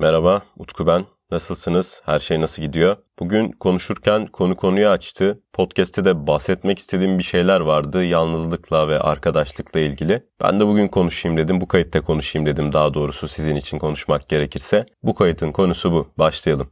Merhaba, Utku ben. Nasılsınız? Her şey nasıl gidiyor? Bugün konuşurken konu konuyu açtı. Podcast'te de bahsetmek istediğim bir şeyler vardı. Yalnızlıkla ve arkadaşlıkla ilgili. Ben de bugün konuşayım dedim. Bu kayıtta konuşayım dedim daha doğrusu sizin için konuşmak gerekirse. Bu kayıtın konusu bu. Başlayalım.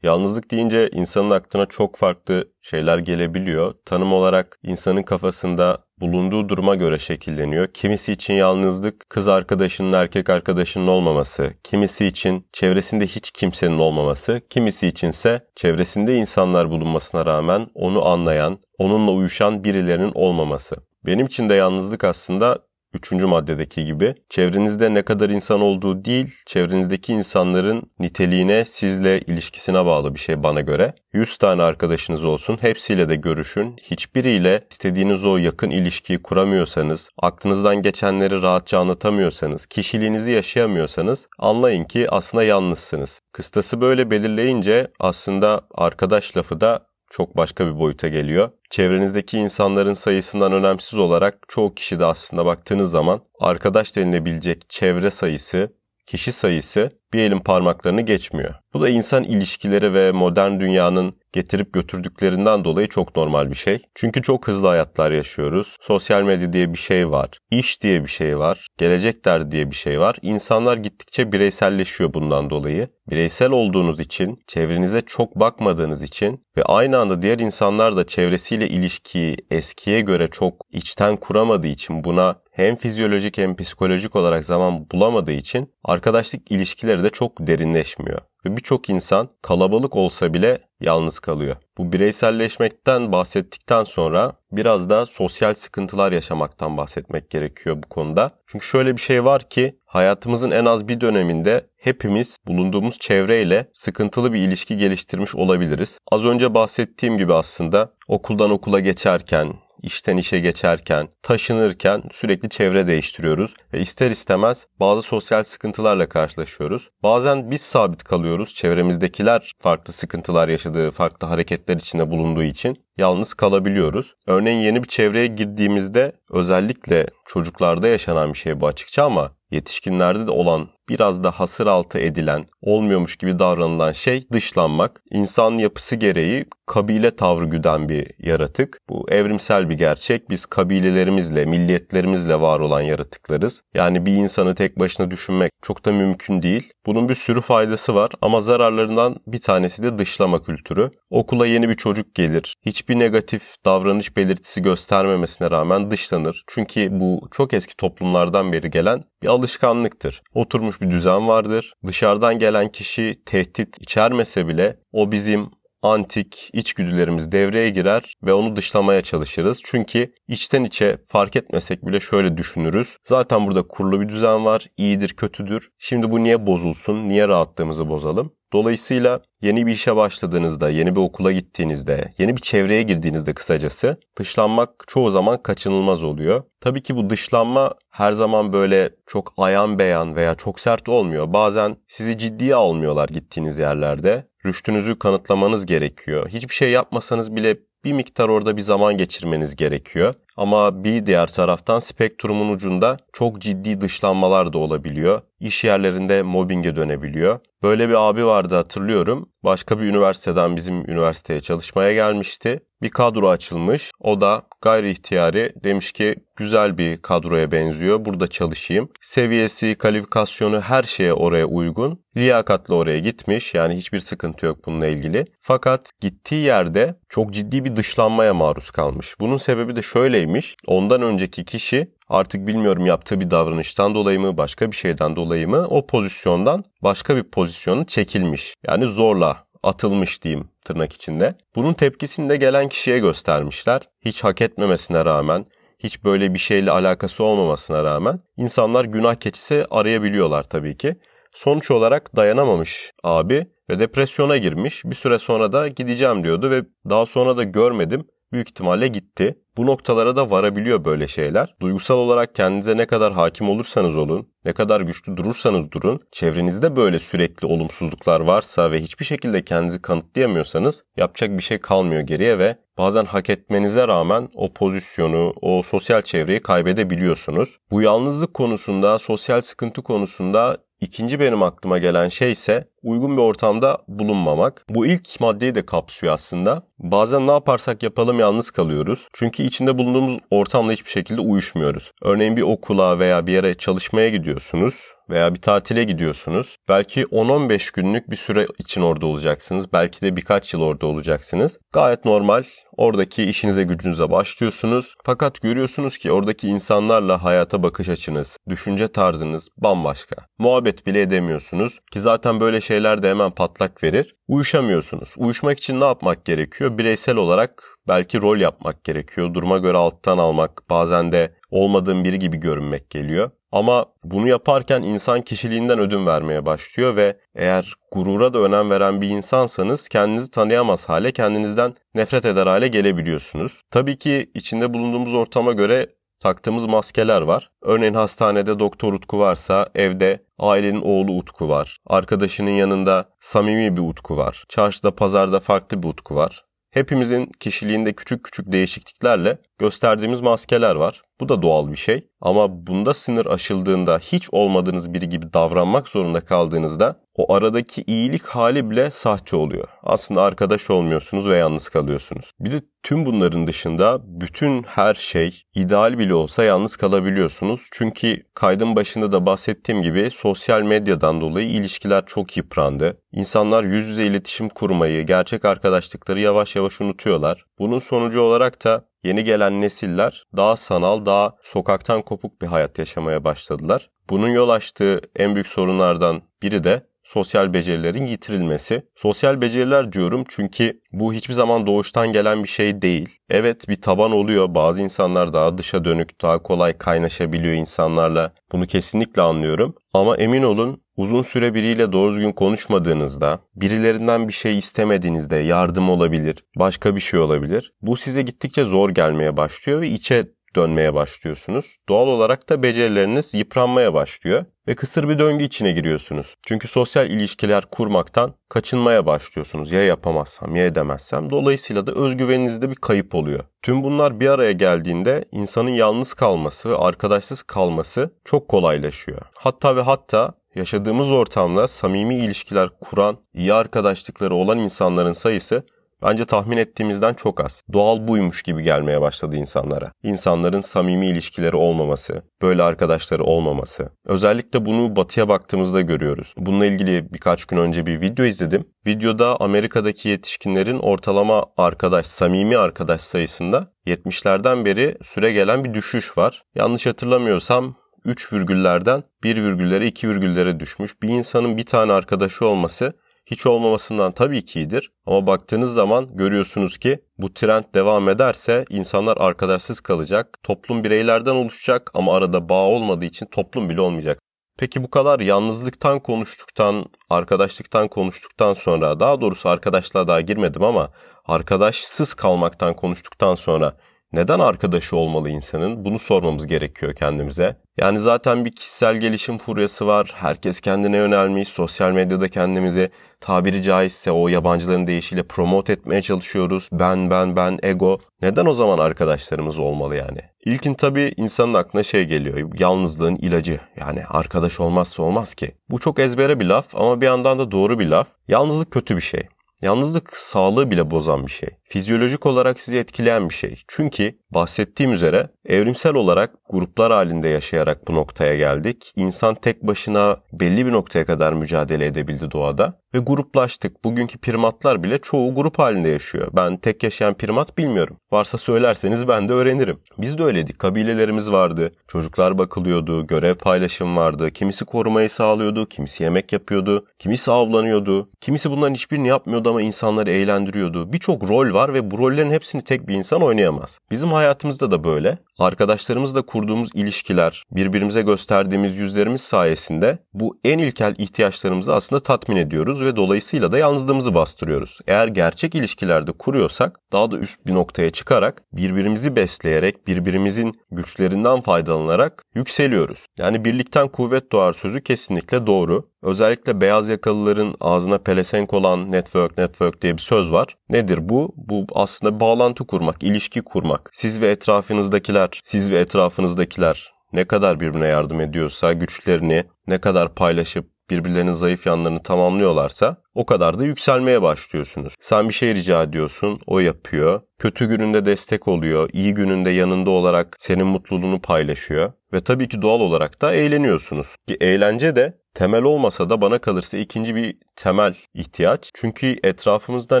Yalnızlık deyince insanın aklına çok farklı şeyler gelebiliyor. Tanım olarak insanın kafasında bulunduğu duruma göre şekilleniyor. Kimisi için yalnızlık kız arkadaşının erkek arkadaşının olmaması, kimisi için çevresinde hiç kimsenin olmaması, kimisi içinse çevresinde insanlar bulunmasına rağmen onu anlayan, onunla uyuşan birilerinin olmaması. Benim için de yalnızlık aslında Üçüncü maddedeki gibi çevrenizde ne kadar insan olduğu değil, çevrenizdeki insanların niteliğine, sizle ilişkisine bağlı bir şey bana göre. 100 tane arkadaşınız olsun, hepsiyle de görüşün. Hiçbiriyle istediğiniz o yakın ilişkiyi kuramıyorsanız, aklınızdan geçenleri rahatça anlatamıyorsanız, kişiliğinizi yaşayamıyorsanız anlayın ki aslında yalnızsınız. Kıstası böyle belirleyince aslında arkadaş lafı da çok başka bir boyuta geliyor. Çevrenizdeki insanların sayısından önemsiz olarak çoğu kişi de aslında baktığınız zaman arkadaş denilebilecek çevre sayısı, kişi sayısı bir elin parmaklarını geçmiyor. Bu da insan ilişkileri ve modern dünyanın getirip götürdüklerinden dolayı çok normal bir şey. Çünkü çok hızlı hayatlar yaşıyoruz. Sosyal medya diye bir şey var. iş diye bir şey var. Gelecek der diye bir şey var. İnsanlar gittikçe bireyselleşiyor bundan dolayı. Bireysel olduğunuz için, çevrenize çok bakmadığınız için ve aynı anda diğer insanlar da çevresiyle ilişkiyi eskiye göre çok içten kuramadığı için buna hem fizyolojik hem psikolojik olarak zaman bulamadığı için arkadaşlık ilişkileri de çok derinleşmiyor. Ve birçok insan kalabalık olsa bile yalnız kalıyor. Bu bireyselleşmekten bahsettikten sonra biraz da sosyal sıkıntılar yaşamaktan bahsetmek gerekiyor bu konuda. Çünkü şöyle bir şey var ki hayatımızın en az bir döneminde hepimiz bulunduğumuz çevreyle sıkıntılı bir ilişki geliştirmiş olabiliriz. Az önce bahsettiğim gibi aslında okuldan okula geçerken, işten işe geçerken, taşınırken sürekli çevre değiştiriyoruz ve ister istemez bazı sosyal sıkıntılarla karşılaşıyoruz. Bazen biz sabit kalıyoruz, çevremizdekiler farklı sıkıntılar yaşadığı, farklı hareketler içinde bulunduğu için yalnız kalabiliyoruz. Örneğin yeni bir çevreye girdiğimizde özellikle çocuklarda yaşanan bir şey bu açıkça ama yetişkinlerde de olan biraz da hasır altı edilen, olmuyormuş gibi davranılan şey dışlanmak. İnsan yapısı gereği kabile tavrı güden bir yaratık. Bu evrimsel bir gerçek. Biz kabilelerimizle, milliyetlerimizle var olan yaratıklarız. Yani bir insanı tek başına düşünmek çok da mümkün değil. Bunun bir sürü faydası var ama zararlarından bir tanesi de dışlama kültürü. Okula yeni bir çocuk gelir. Hiçbir negatif davranış belirtisi göstermemesine rağmen dışlanır. Çünkü bu çok eski toplumlardan beri gelen bir alışkanlıktır. Oturmuş bir düzen vardır. Dışarıdan gelen kişi tehdit içermese bile o bizim antik içgüdülerimiz devreye girer ve onu dışlamaya çalışırız. Çünkü içten içe fark etmesek bile şöyle düşünürüz. Zaten burada kurulu bir düzen var, iyidir, kötüdür. Şimdi bu niye bozulsun, niye rahatlığımızı bozalım? Dolayısıyla yeni bir işe başladığınızda, yeni bir okula gittiğinizde, yeni bir çevreye girdiğinizde kısacası dışlanmak çoğu zaman kaçınılmaz oluyor. Tabii ki bu dışlanma her zaman böyle çok ayan beyan veya çok sert olmuyor. Bazen sizi ciddiye almıyorlar gittiğiniz yerlerde. Rüştünüzü kanıtlamanız gerekiyor. Hiçbir şey yapmasanız bile bir miktar orada bir zaman geçirmeniz gerekiyor. Ama bir diğer taraftan spektrumun ucunda çok ciddi dışlanmalar da olabiliyor. İş yerlerinde mobbinge dönebiliyor. Böyle bir abi vardı hatırlıyorum. Başka bir üniversiteden bizim üniversiteye çalışmaya gelmişti. Bir kadro açılmış. O da gayri ihtiyari demiş ki güzel bir kadroya benziyor. Burada çalışayım. Seviyesi, kalifikasyonu her şeye oraya uygun. Liyakatlı oraya gitmiş. Yani hiçbir sıkıntı yok bununla ilgili. Fakat gittiği yerde çok ciddi bir dışlanmaya maruz kalmış. Bunun sebebi de şöyleymiş. Ondan önceki kişi artık bilmiyorum yaptığı bir davranıştan dolayı mı, başka bir şeyden dolayı mı o pozisyondan başka bir pozisyonu çekilmiş. Yani zorla atılmış diyeyim tırnak içinde. Bunun tepkisini de gelen kişiye göstermişler. Hiç hak etmemesine rağmen, hiç böyle bir şeyle alakası olmamasına rağmen insanlar günah keçisi arayabiliyorlar tabii ki. Sonuç olarak dayanamamış abi ve depresyona girmiş. Bir süre sonra da gideceğim diyordu ve daha sonra da görmedim. büyük ihtimalle gitti. Bu noktalara da varabiliyor böyle şeyler. Duygusal olarak kendinize ne kadar hakim olursanız olun, ne kadar güçlü durursanız durun, çevrenizde böyle sürekli olumsuzluklar varsa ve hiçbir şekilde kendinizi kanıtlayamıyorsanız yapacak bir şey kalmıyor geriye ve bazen hak etmenize rağmen o pozisyonu, o sosyal çevreyi kaybedebiliyorsunuz. Bu yalnızlık konusunda, sosyal sıkıntı konusunda İkinci benim aklıma gelen şey ise uygun bir ortamda bulunmamak. Bu ilk maddeyi de kapsıyor aslında. Bazen ne yaparsak yapalım yalnız kalıyoruz. Çünkü içinde bulunduğumuz ortamla hiçbir şekilde uyuşmuyoruz. Örneğin bir okula veya bir yere çalışmaya gidiyorsunuz veya bir tatile gidiyorsunuz. Belki 10-15 günlük bir süre için orada olacaksınız. Belki de birkaç yıl orada olacaksınız. Gayet normal. Oradaki işinize gücünüze başlıyorsunuz. Fakat görüyorsunuz ki oradaki insanlarla hayata bakış açınız, düşünce tarzınız bambaşka. Muhabbet bile edemiyorsunuz ki zaten böyle şeyler de hemen patlak verir. Uyuşamıyorsunuz. Uyuşmak için ne yapmak gerekiyor? Bireysel olarak belki rol yapmak gerekiyor. Duruma göre alttan almak, bazen de olmadığın biri gibi görünmek geliyor. Ama bunu yaparken insan kişiliğinden ödün vermeye başlıyor ve eğer gurura da önem veren bir insansanız kendinizi tanıyamaz hale, kendinizden nefret eder hale gelebiliyorsunuz. Tabii ki içinde bulunduğumuz ortama göre taktığımız maskeler var. Örneğin hastanede doktor Utku varsa evde ailenin oğlu Utku var. Arkadaşının yanında samimi bir Utku var. Çarşıda pazarda farklı bir Utku var. Hepimizin kişiliğinde küçük küçük değişikliklerle gösterdiğimiz maskeler var. Bu da doğal bir şey. Ama bunda sınır aşıldığında hiç olmadığınız biri gibi davranmak zorunda kaldığınızda o aradaki iyilik hali bile sahte oluyor. Aslında arkadaş olmuyorsunuz ve yalnız kalıyorsunuz. Bir de tüm bunların dışında bütün her şey ideal bile olsa yalnız kalabiliyorsunuz. Çünkü kaydın başında da bahsettiğim gibi sosyal medyadan dolayı ilişkiler çok yıprandı. İnsanlar yüz yüze iletişim kurmayı, gerçek arkadaşlıkları yavaş yavaş unutuyorlar. Bunun sonucu olarak da Yeni gelen nesiller daha sanal, daha sokaktan kopuk bir hayat yaşamaya başladılar. Bunun yol açtığı en büyük sorunlardan biri de sosyal becerilerin yitirilmesi. Sosyal beceriler diyorum çünkü bu hiçbir zaman doğuştan gelen bir şey değil. Evet bir taban oluyor. Bazı insanlar daha dışa dönük, daha kolay kaynaşabiliyor insanlarla. Bunu kesinlikle anlıyorum. Ama emin olun uzun süre biriyle doğru düzgün konuşmadığınızda, birilerinden bir şey istemediğinizde yardım olabilir, başka bir şey olabilir. Bu size gittikçe zor gelmeye başlıyor ve içe dönmeye başlıyorsunuz. Doğal olarak da becerileriniz yıpranmaya başlıyor ve kısır bir döngü içine giriyorsunuz. Çünkü sosyal ilişkiler kurmaktan kaçınmaya başlıyorsunuz. Ya yapamazsam ya edemezsem. Dolayısıyla da özgüveninizde bir kayıp oluyor. Tüm bunlar bir araya geldiğinde insanın yalnız kalması, arkadaşsız kalması çok kolaylaşıyor. Hatta ve hatta yaşadığımız ortamda samimi ilişkiler kuran, iyi arkadaşlıkları olan insanların sayısı Bence tahmin ettiğimizden çok az. Doğal buymuş gibi gelmeye başladı insanlara. İnsanların samimi ilişkileri olmaması, böyle arkadaşları olmaması. Özellikle bunu batıya baktığımızda görüyoruz. Bununla ilgili birkaç gün önce bir video izledim. Videoda Amerika'daki yetişkinlerin ortalama arkadaş, samimi arkadaş sayısında 70'lerden beri süre gelen bir düşüş var. Yanlış hatırlamıyorsam 3 virgüllerden 1 virgüllere 2 virgüllere düşmüş. Bir insanın bir tane arkadaşı olması hiç olmamasından tabii ki iyidir. Ama baktığınız zaman görüyorsunuz ki bu trend devam ederse insanlar arkadaşsız kalacak. Toplum bireylerden oluşacak ama arada bağ olmadığı için toplum bile olmayacak. Peki bu kadar yalnızlıktan konuştuktan, arkadaşlıktan konuştuktan sonra, daha doğrusu arkadaşlığa daha girmedim ama arkadaşsız kalmaktan konuştuktan sonra neden arkadaşı olmalı insanın? Bunu sormamız gerekiyor kendimize. Yani zaten bir kişisel gelişim furyası var. Herkes kendine yönelmiş. Sosyal medyada kendimizi tabiri caizse o yabancıların deyişiyle promote etmeye çalışıyoruz. Ben, ben, ben, ego. Neden o zaman arkadaşlarımız olmalı yani? İlkin tabii insanın aklına şey geliyor. Yalnızlığın ilacı. Yani arkadaş olmazsa olmaz ki. Bu çok ezbere bir laf ama bir yandan da doğru bir laf. Yalnızlık kötü bir şey. Yalnızlık sağlığı bile bozan bir şey. Fizyolojik olarak sizi etkileyen bir şey. Çünkü bahsettiğim üzere evrimsel olarak gruplar halinde yaşayarak bu noktaya geldik. İnsan tek başına belli bir noktaya kadar mücadele edebildi doğada ve gruplaştık. Bugünkü primatlar bile çoğu grup halinde yaşıyor. Ben tek yaşayan primat bilmiyorum. Varsa söylerseniz ben de öğrenirim. Biz de öyleydik. Kabilelerimiz vardı. Çocuklar bakılıyordu. Görev paylaşım vardı. Kimisi korumayı sağlıyordu. Kimisi yemek yapıyordu. Kimisi avlanıyordu. Kimisi bunların hiçbirini yapmıyordu ama insanları eğlendiriyordu. Birçok rol var ve bu rollerin hepsini tek bir insan oynayamaz. Bizim hayatımızda da böyle. arkadaşlarımızla kurduğumuz ilişkiler, birbirimize gösterdiğimiz yüzlerimiz sayesinde bu en ilkel ihtiyaçlarımızı aslında tatmin ediyoruz ve dolayısıyla da yalnızlığımızı bastırıyoruz. Eğer gerçek ilişkilerde kuruyorsak daha da üst bir noktaya çıkarak birbirimizi besleyerek, birbirimizin güçlerinden faydalanarak yükseliyoruz. Yani birlikten kuvvet doğar sözü kesinlikle doğru. Özellikle beyaz yakalıların ağzına pelesenk olan network network diye bir söz var. Nedir bu? Bu aslında bağlantı kurmak, ilişki kurmak. Siz ve etrafınızdakiler, siz ve etrafınızdakiler ne kadar birbirine yardım ediyorsa, güçlerini ne kadar paylaşıp birbirlerinin zayıf yanlarını tamamlıyorlarsa o kadar da yükselmeye başlıyorsunuz. Sen bir şey rica ediyorsun, o yapıyor. Kötü gününde destek oluyor, iyi gününde yanında olarak senin mutluluğunu paylaşıyor. Ve tabii ki doğal olarak da eğleniyorsunuz. Ki eğlence de temel olmasa da bana kalırsa ikinci bir temel ihtiyaç. Çünkü etrafımızda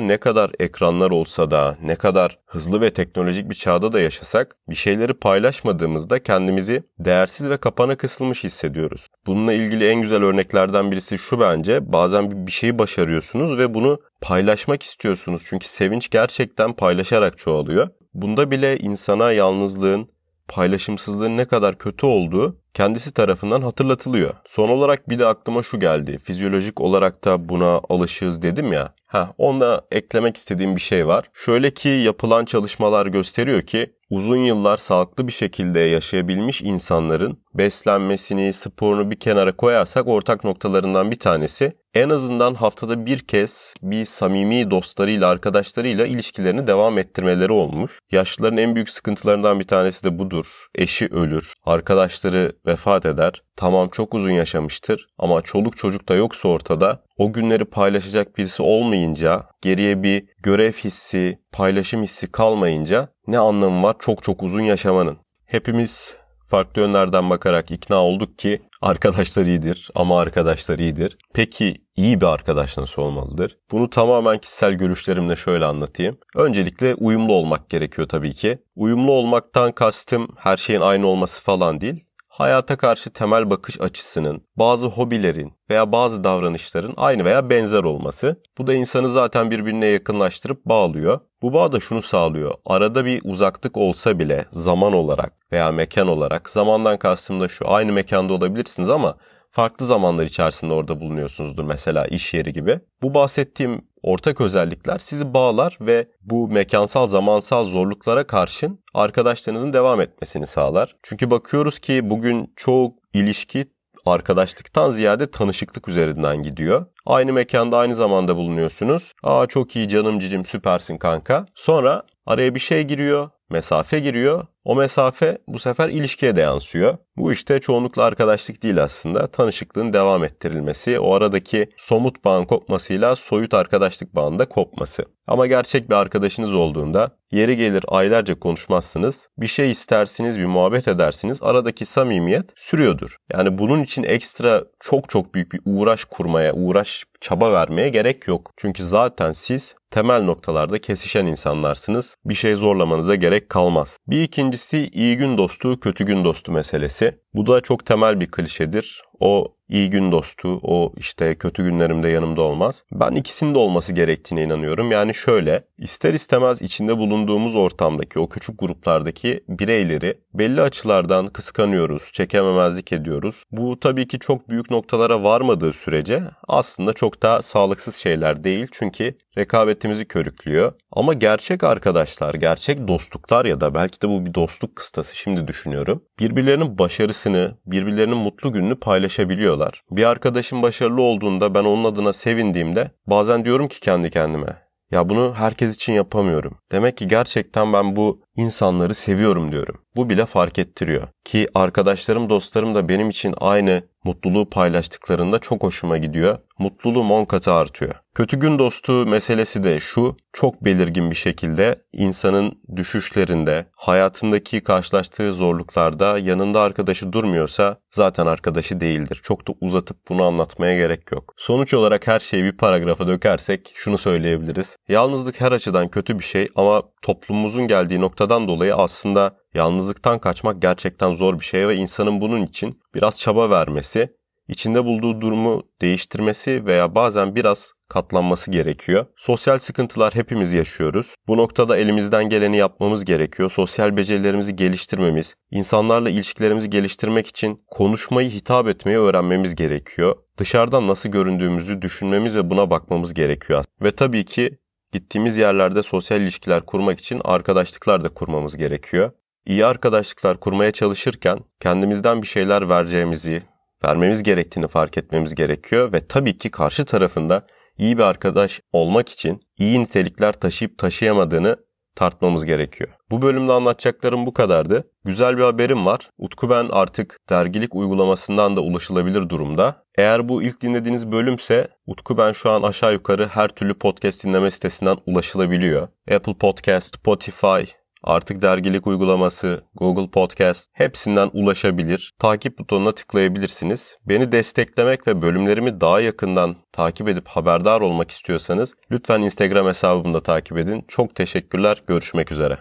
ne kadar ekranlar olsa da, ne kadar hızlı ve teknolojik bir çağda da yaşasak, bir şeyleri paylaşmadığımızda kendimizi değersiz ve kapana kısılmış hissediyoruz. Bununla ilgili en güzel örneklerden birisi şu bence, bazen bir şeyi başarıyorsunuz ve bunu paylaşmak istiyorsunuz. Çünkü sevinç gerçekten paylaşarak çoğalıyor. Bunda bile insana yalnızlığın, paylaşımsızlığın ne kadar kötü olduğu kendisi tarafından hatırlatılıyor. Son olarak bir de aklıma şu geldi. Fizyolojik olarak da buna alışığız dedim ya. Ha, onda eklemek istediğim bir şey var. Şöyle ki yapılan çalışmalar gösteriyor ki uzun yıllar sağlıklı bir şekilde yaşayabilmiş insanların beslenmesini, sporunu bir kenara koyarsak ortak noktalarından bir tanesi en azından haftada bir kez bir samimi dostlarıyla, arkadaşlarıyla ilişkilerini devam ettirmeleri olmuş. Yaşlıların en büyük sıkıntılarından bir tanesi de budur. Eşi ölür, arkadaşları vefat eder. Tamam çok uzun yaşamıştır ama çoluk çocuk da yoksa ortada o günleri paylaşacak birisi olmayınca, geriye bir görev hissi, paylaşım hissi kalmayınca ne anlamı var çok çok uzun yaşamanın? Hepimiz farklı yönlerden bakarak ikna olduk ki arkadaşlar iyidir ama arkadaşlar iyidir. Peki iyi bir arkadaş nasıl olmalıdır? Bunu tamamen kişisel görüşlerimle şöyle anlatayım. Öncelikle uyumlu olmak gerekiyor tabii ki. Uyumlu olmaktan kastım her şeyin aynı olması falan değil hayata karşı temel bakış açısının, bazı hobilerin veya bazı davranışların aynı veya benzer olması. Bu da insanı zaten birbirine yakınlaştırıp bağlıyor. Bu bağ da şunu sağlıyor. Arada bir uzaklık olsa bile zaman olarak veya mekan olarak, zamandan kastım da şu, aynı mekanda olabilirsiniz ama farklı zamanlar içerisinde orada bulunuyorsunuzdur mesela iş yeri gibi. Bu bahsettiğim ortak özellikler sizi bağlar ve bu mekansal zamansal zorluklara karşın arkadaşlarınızın devam etmesini sağlar. Çünkü bakıyoruz ki bugün çoğu ilişki arkadaşlıktan ziyade tanışıklık üzerinden gidiyor. Aynı mekanda aynı zamanda bulunuyorsunuz. Aa çok iyi canım cicim süpersin kanka. Sonra araya bir şey giriyor, mesafe giriyor. O mesafe bu sefer ilişkiye de yansıyor. Bu işte çoğunlukla arkadaşlık değil aslında. Tanışıklığın devam ettirilmesi, o aradaki somut bağın kopmasıyla soyut arkadaşlık bağında kopması. Ama gerçek bir arkadaşınız olduğunda yeri gelir aylarca konuşmazsınız, bir şey istersiniz, bir muhabbet edersiniz, aradaki samimiyet sürüyordur. Yani bunun için ekstra çok çok büyük bir uğraş kurmaya, uğraş çaba vermeye gerek yok. Çünkü zaten siz temel noktalarda kesişen insanlarsınız. Bir şey zorlamanıza gerek kalmaz. Bir ikincisi iyi gün dostu, kötü gün dostu meselesi. Bu da çok temel bir klişedir. O iyi gün dostu, o işte kötü günlerimde yanımda olmaz. Ben ikisinin de olması gerektiğine inanıyorum. Yani şöyle, ister istemez içinde bulunduğumuz ortamdaki o küçük gruplardaki bireyleri belli açılardan kıskanıyoruz, çekememezlik ediyoruz. Bu tabii ki çok büyük noktalara varmadığı sürece aslında çok da sağlıksız şeyler değil. Çünkü rekabetimizi körüklüyor. Ama gerçek arkadaşlar, gerçek dostluklar ya da belki de bu bir dostluk kıstası şimdi düşünüyorum. Birbirlerinin başarısını, birbirlerinin mutlu gününü paylaşabiliyorlar. Bir arkadaşım başarılı olduğunda ben onun adına sevindiğimde bazen diyorum ki kendi kendime ya bunu herkes için yapamıyorum. Demek ki gerçekten ben bu insanları seviyorum diyorum. Bu bile fark ettiriyor. Ki arkadaşlarım, dostlarım da benim için aynı mutluluğu paylaştıklarında çok hoşuma gidiyor. Mutluluğum 10 katı artıyor. Kötü gün dostu meselesi de şu, çok belirgin bir şekilde insanın düşüşlerinde, hayatındaki karşılaştığı zorluklarda yanında arkadaşı durmuyorsa zaten arkadaşı değildir. Çok da uzatıp bunu anlatmaya gerek yok. Sonuç olarak her şeyi bir paragrafa dökersek şunu söyleyebiliriz. Yalnızlık her açıdan kötü bir şey ama toplumumuzun geldiği noktadan dolayı aslında Yalnızlıktan kaçmak gerçekten zor bir şey ve insanın bunun için biraz çaba vermesi, içinde bulduğu durumu değiştirmesi veya bazen biraz katlanması gerekiyor. Sosyal sıkıntılar hepimiz yaşıyoruz. Bu noktada elimizden geleni yapmamız gerekiyor. Sosyal becerilerimizi geliştirmemiz, insanlarla ilişkilerimizi geliştirmek için konuşmayı, hitap etmeyi öğrenmemiz gerekiyor. Dışarıdan nasıl göründüğümüzü düşünmemiz ve buna bakmamız gerekiyor. Ve tabii ki gittiğimiz yerlerde sosyal ilişkiler kurmak için arkadaşlıklar da kurmamız gerekiyor. İyi arkadaşlıklar kurmaya çalışırken kendimizden bir şeyler vereceğimizi, vermemiz gerektiğini fark etmemiz gerekiyor ve tabii ki karşı tarafında iyi bir arkadaş olmak için iyi nitelikler taşıyıp taşıyamadığını tartmamız gerekiyor. Bu bölümde anlatacaklarım bu kadardı. Güzel bir haberim var. Utku Ben artık dergilik uygulamasından da ulaşılabilir durumda. Eğer bu ilk dinlediğiniz bölümse Utku Ben şu an aşağı yukarı her türlü podcast dinleme sitesinden ulaşılabiliyor. Apple Podcast, Spotify, Artık dergilik uygulaması, Google Podcast hepsinden ulaşabilir. Takip butonuna tıklayabilirsiniz. Beni desteklemek ve bölümlerimi daha yakından takip edip haberdar olmak istiyorsanız lütfen Instagram hesabımda takip edin. Çok teşekkürler. Görüşmek üzere.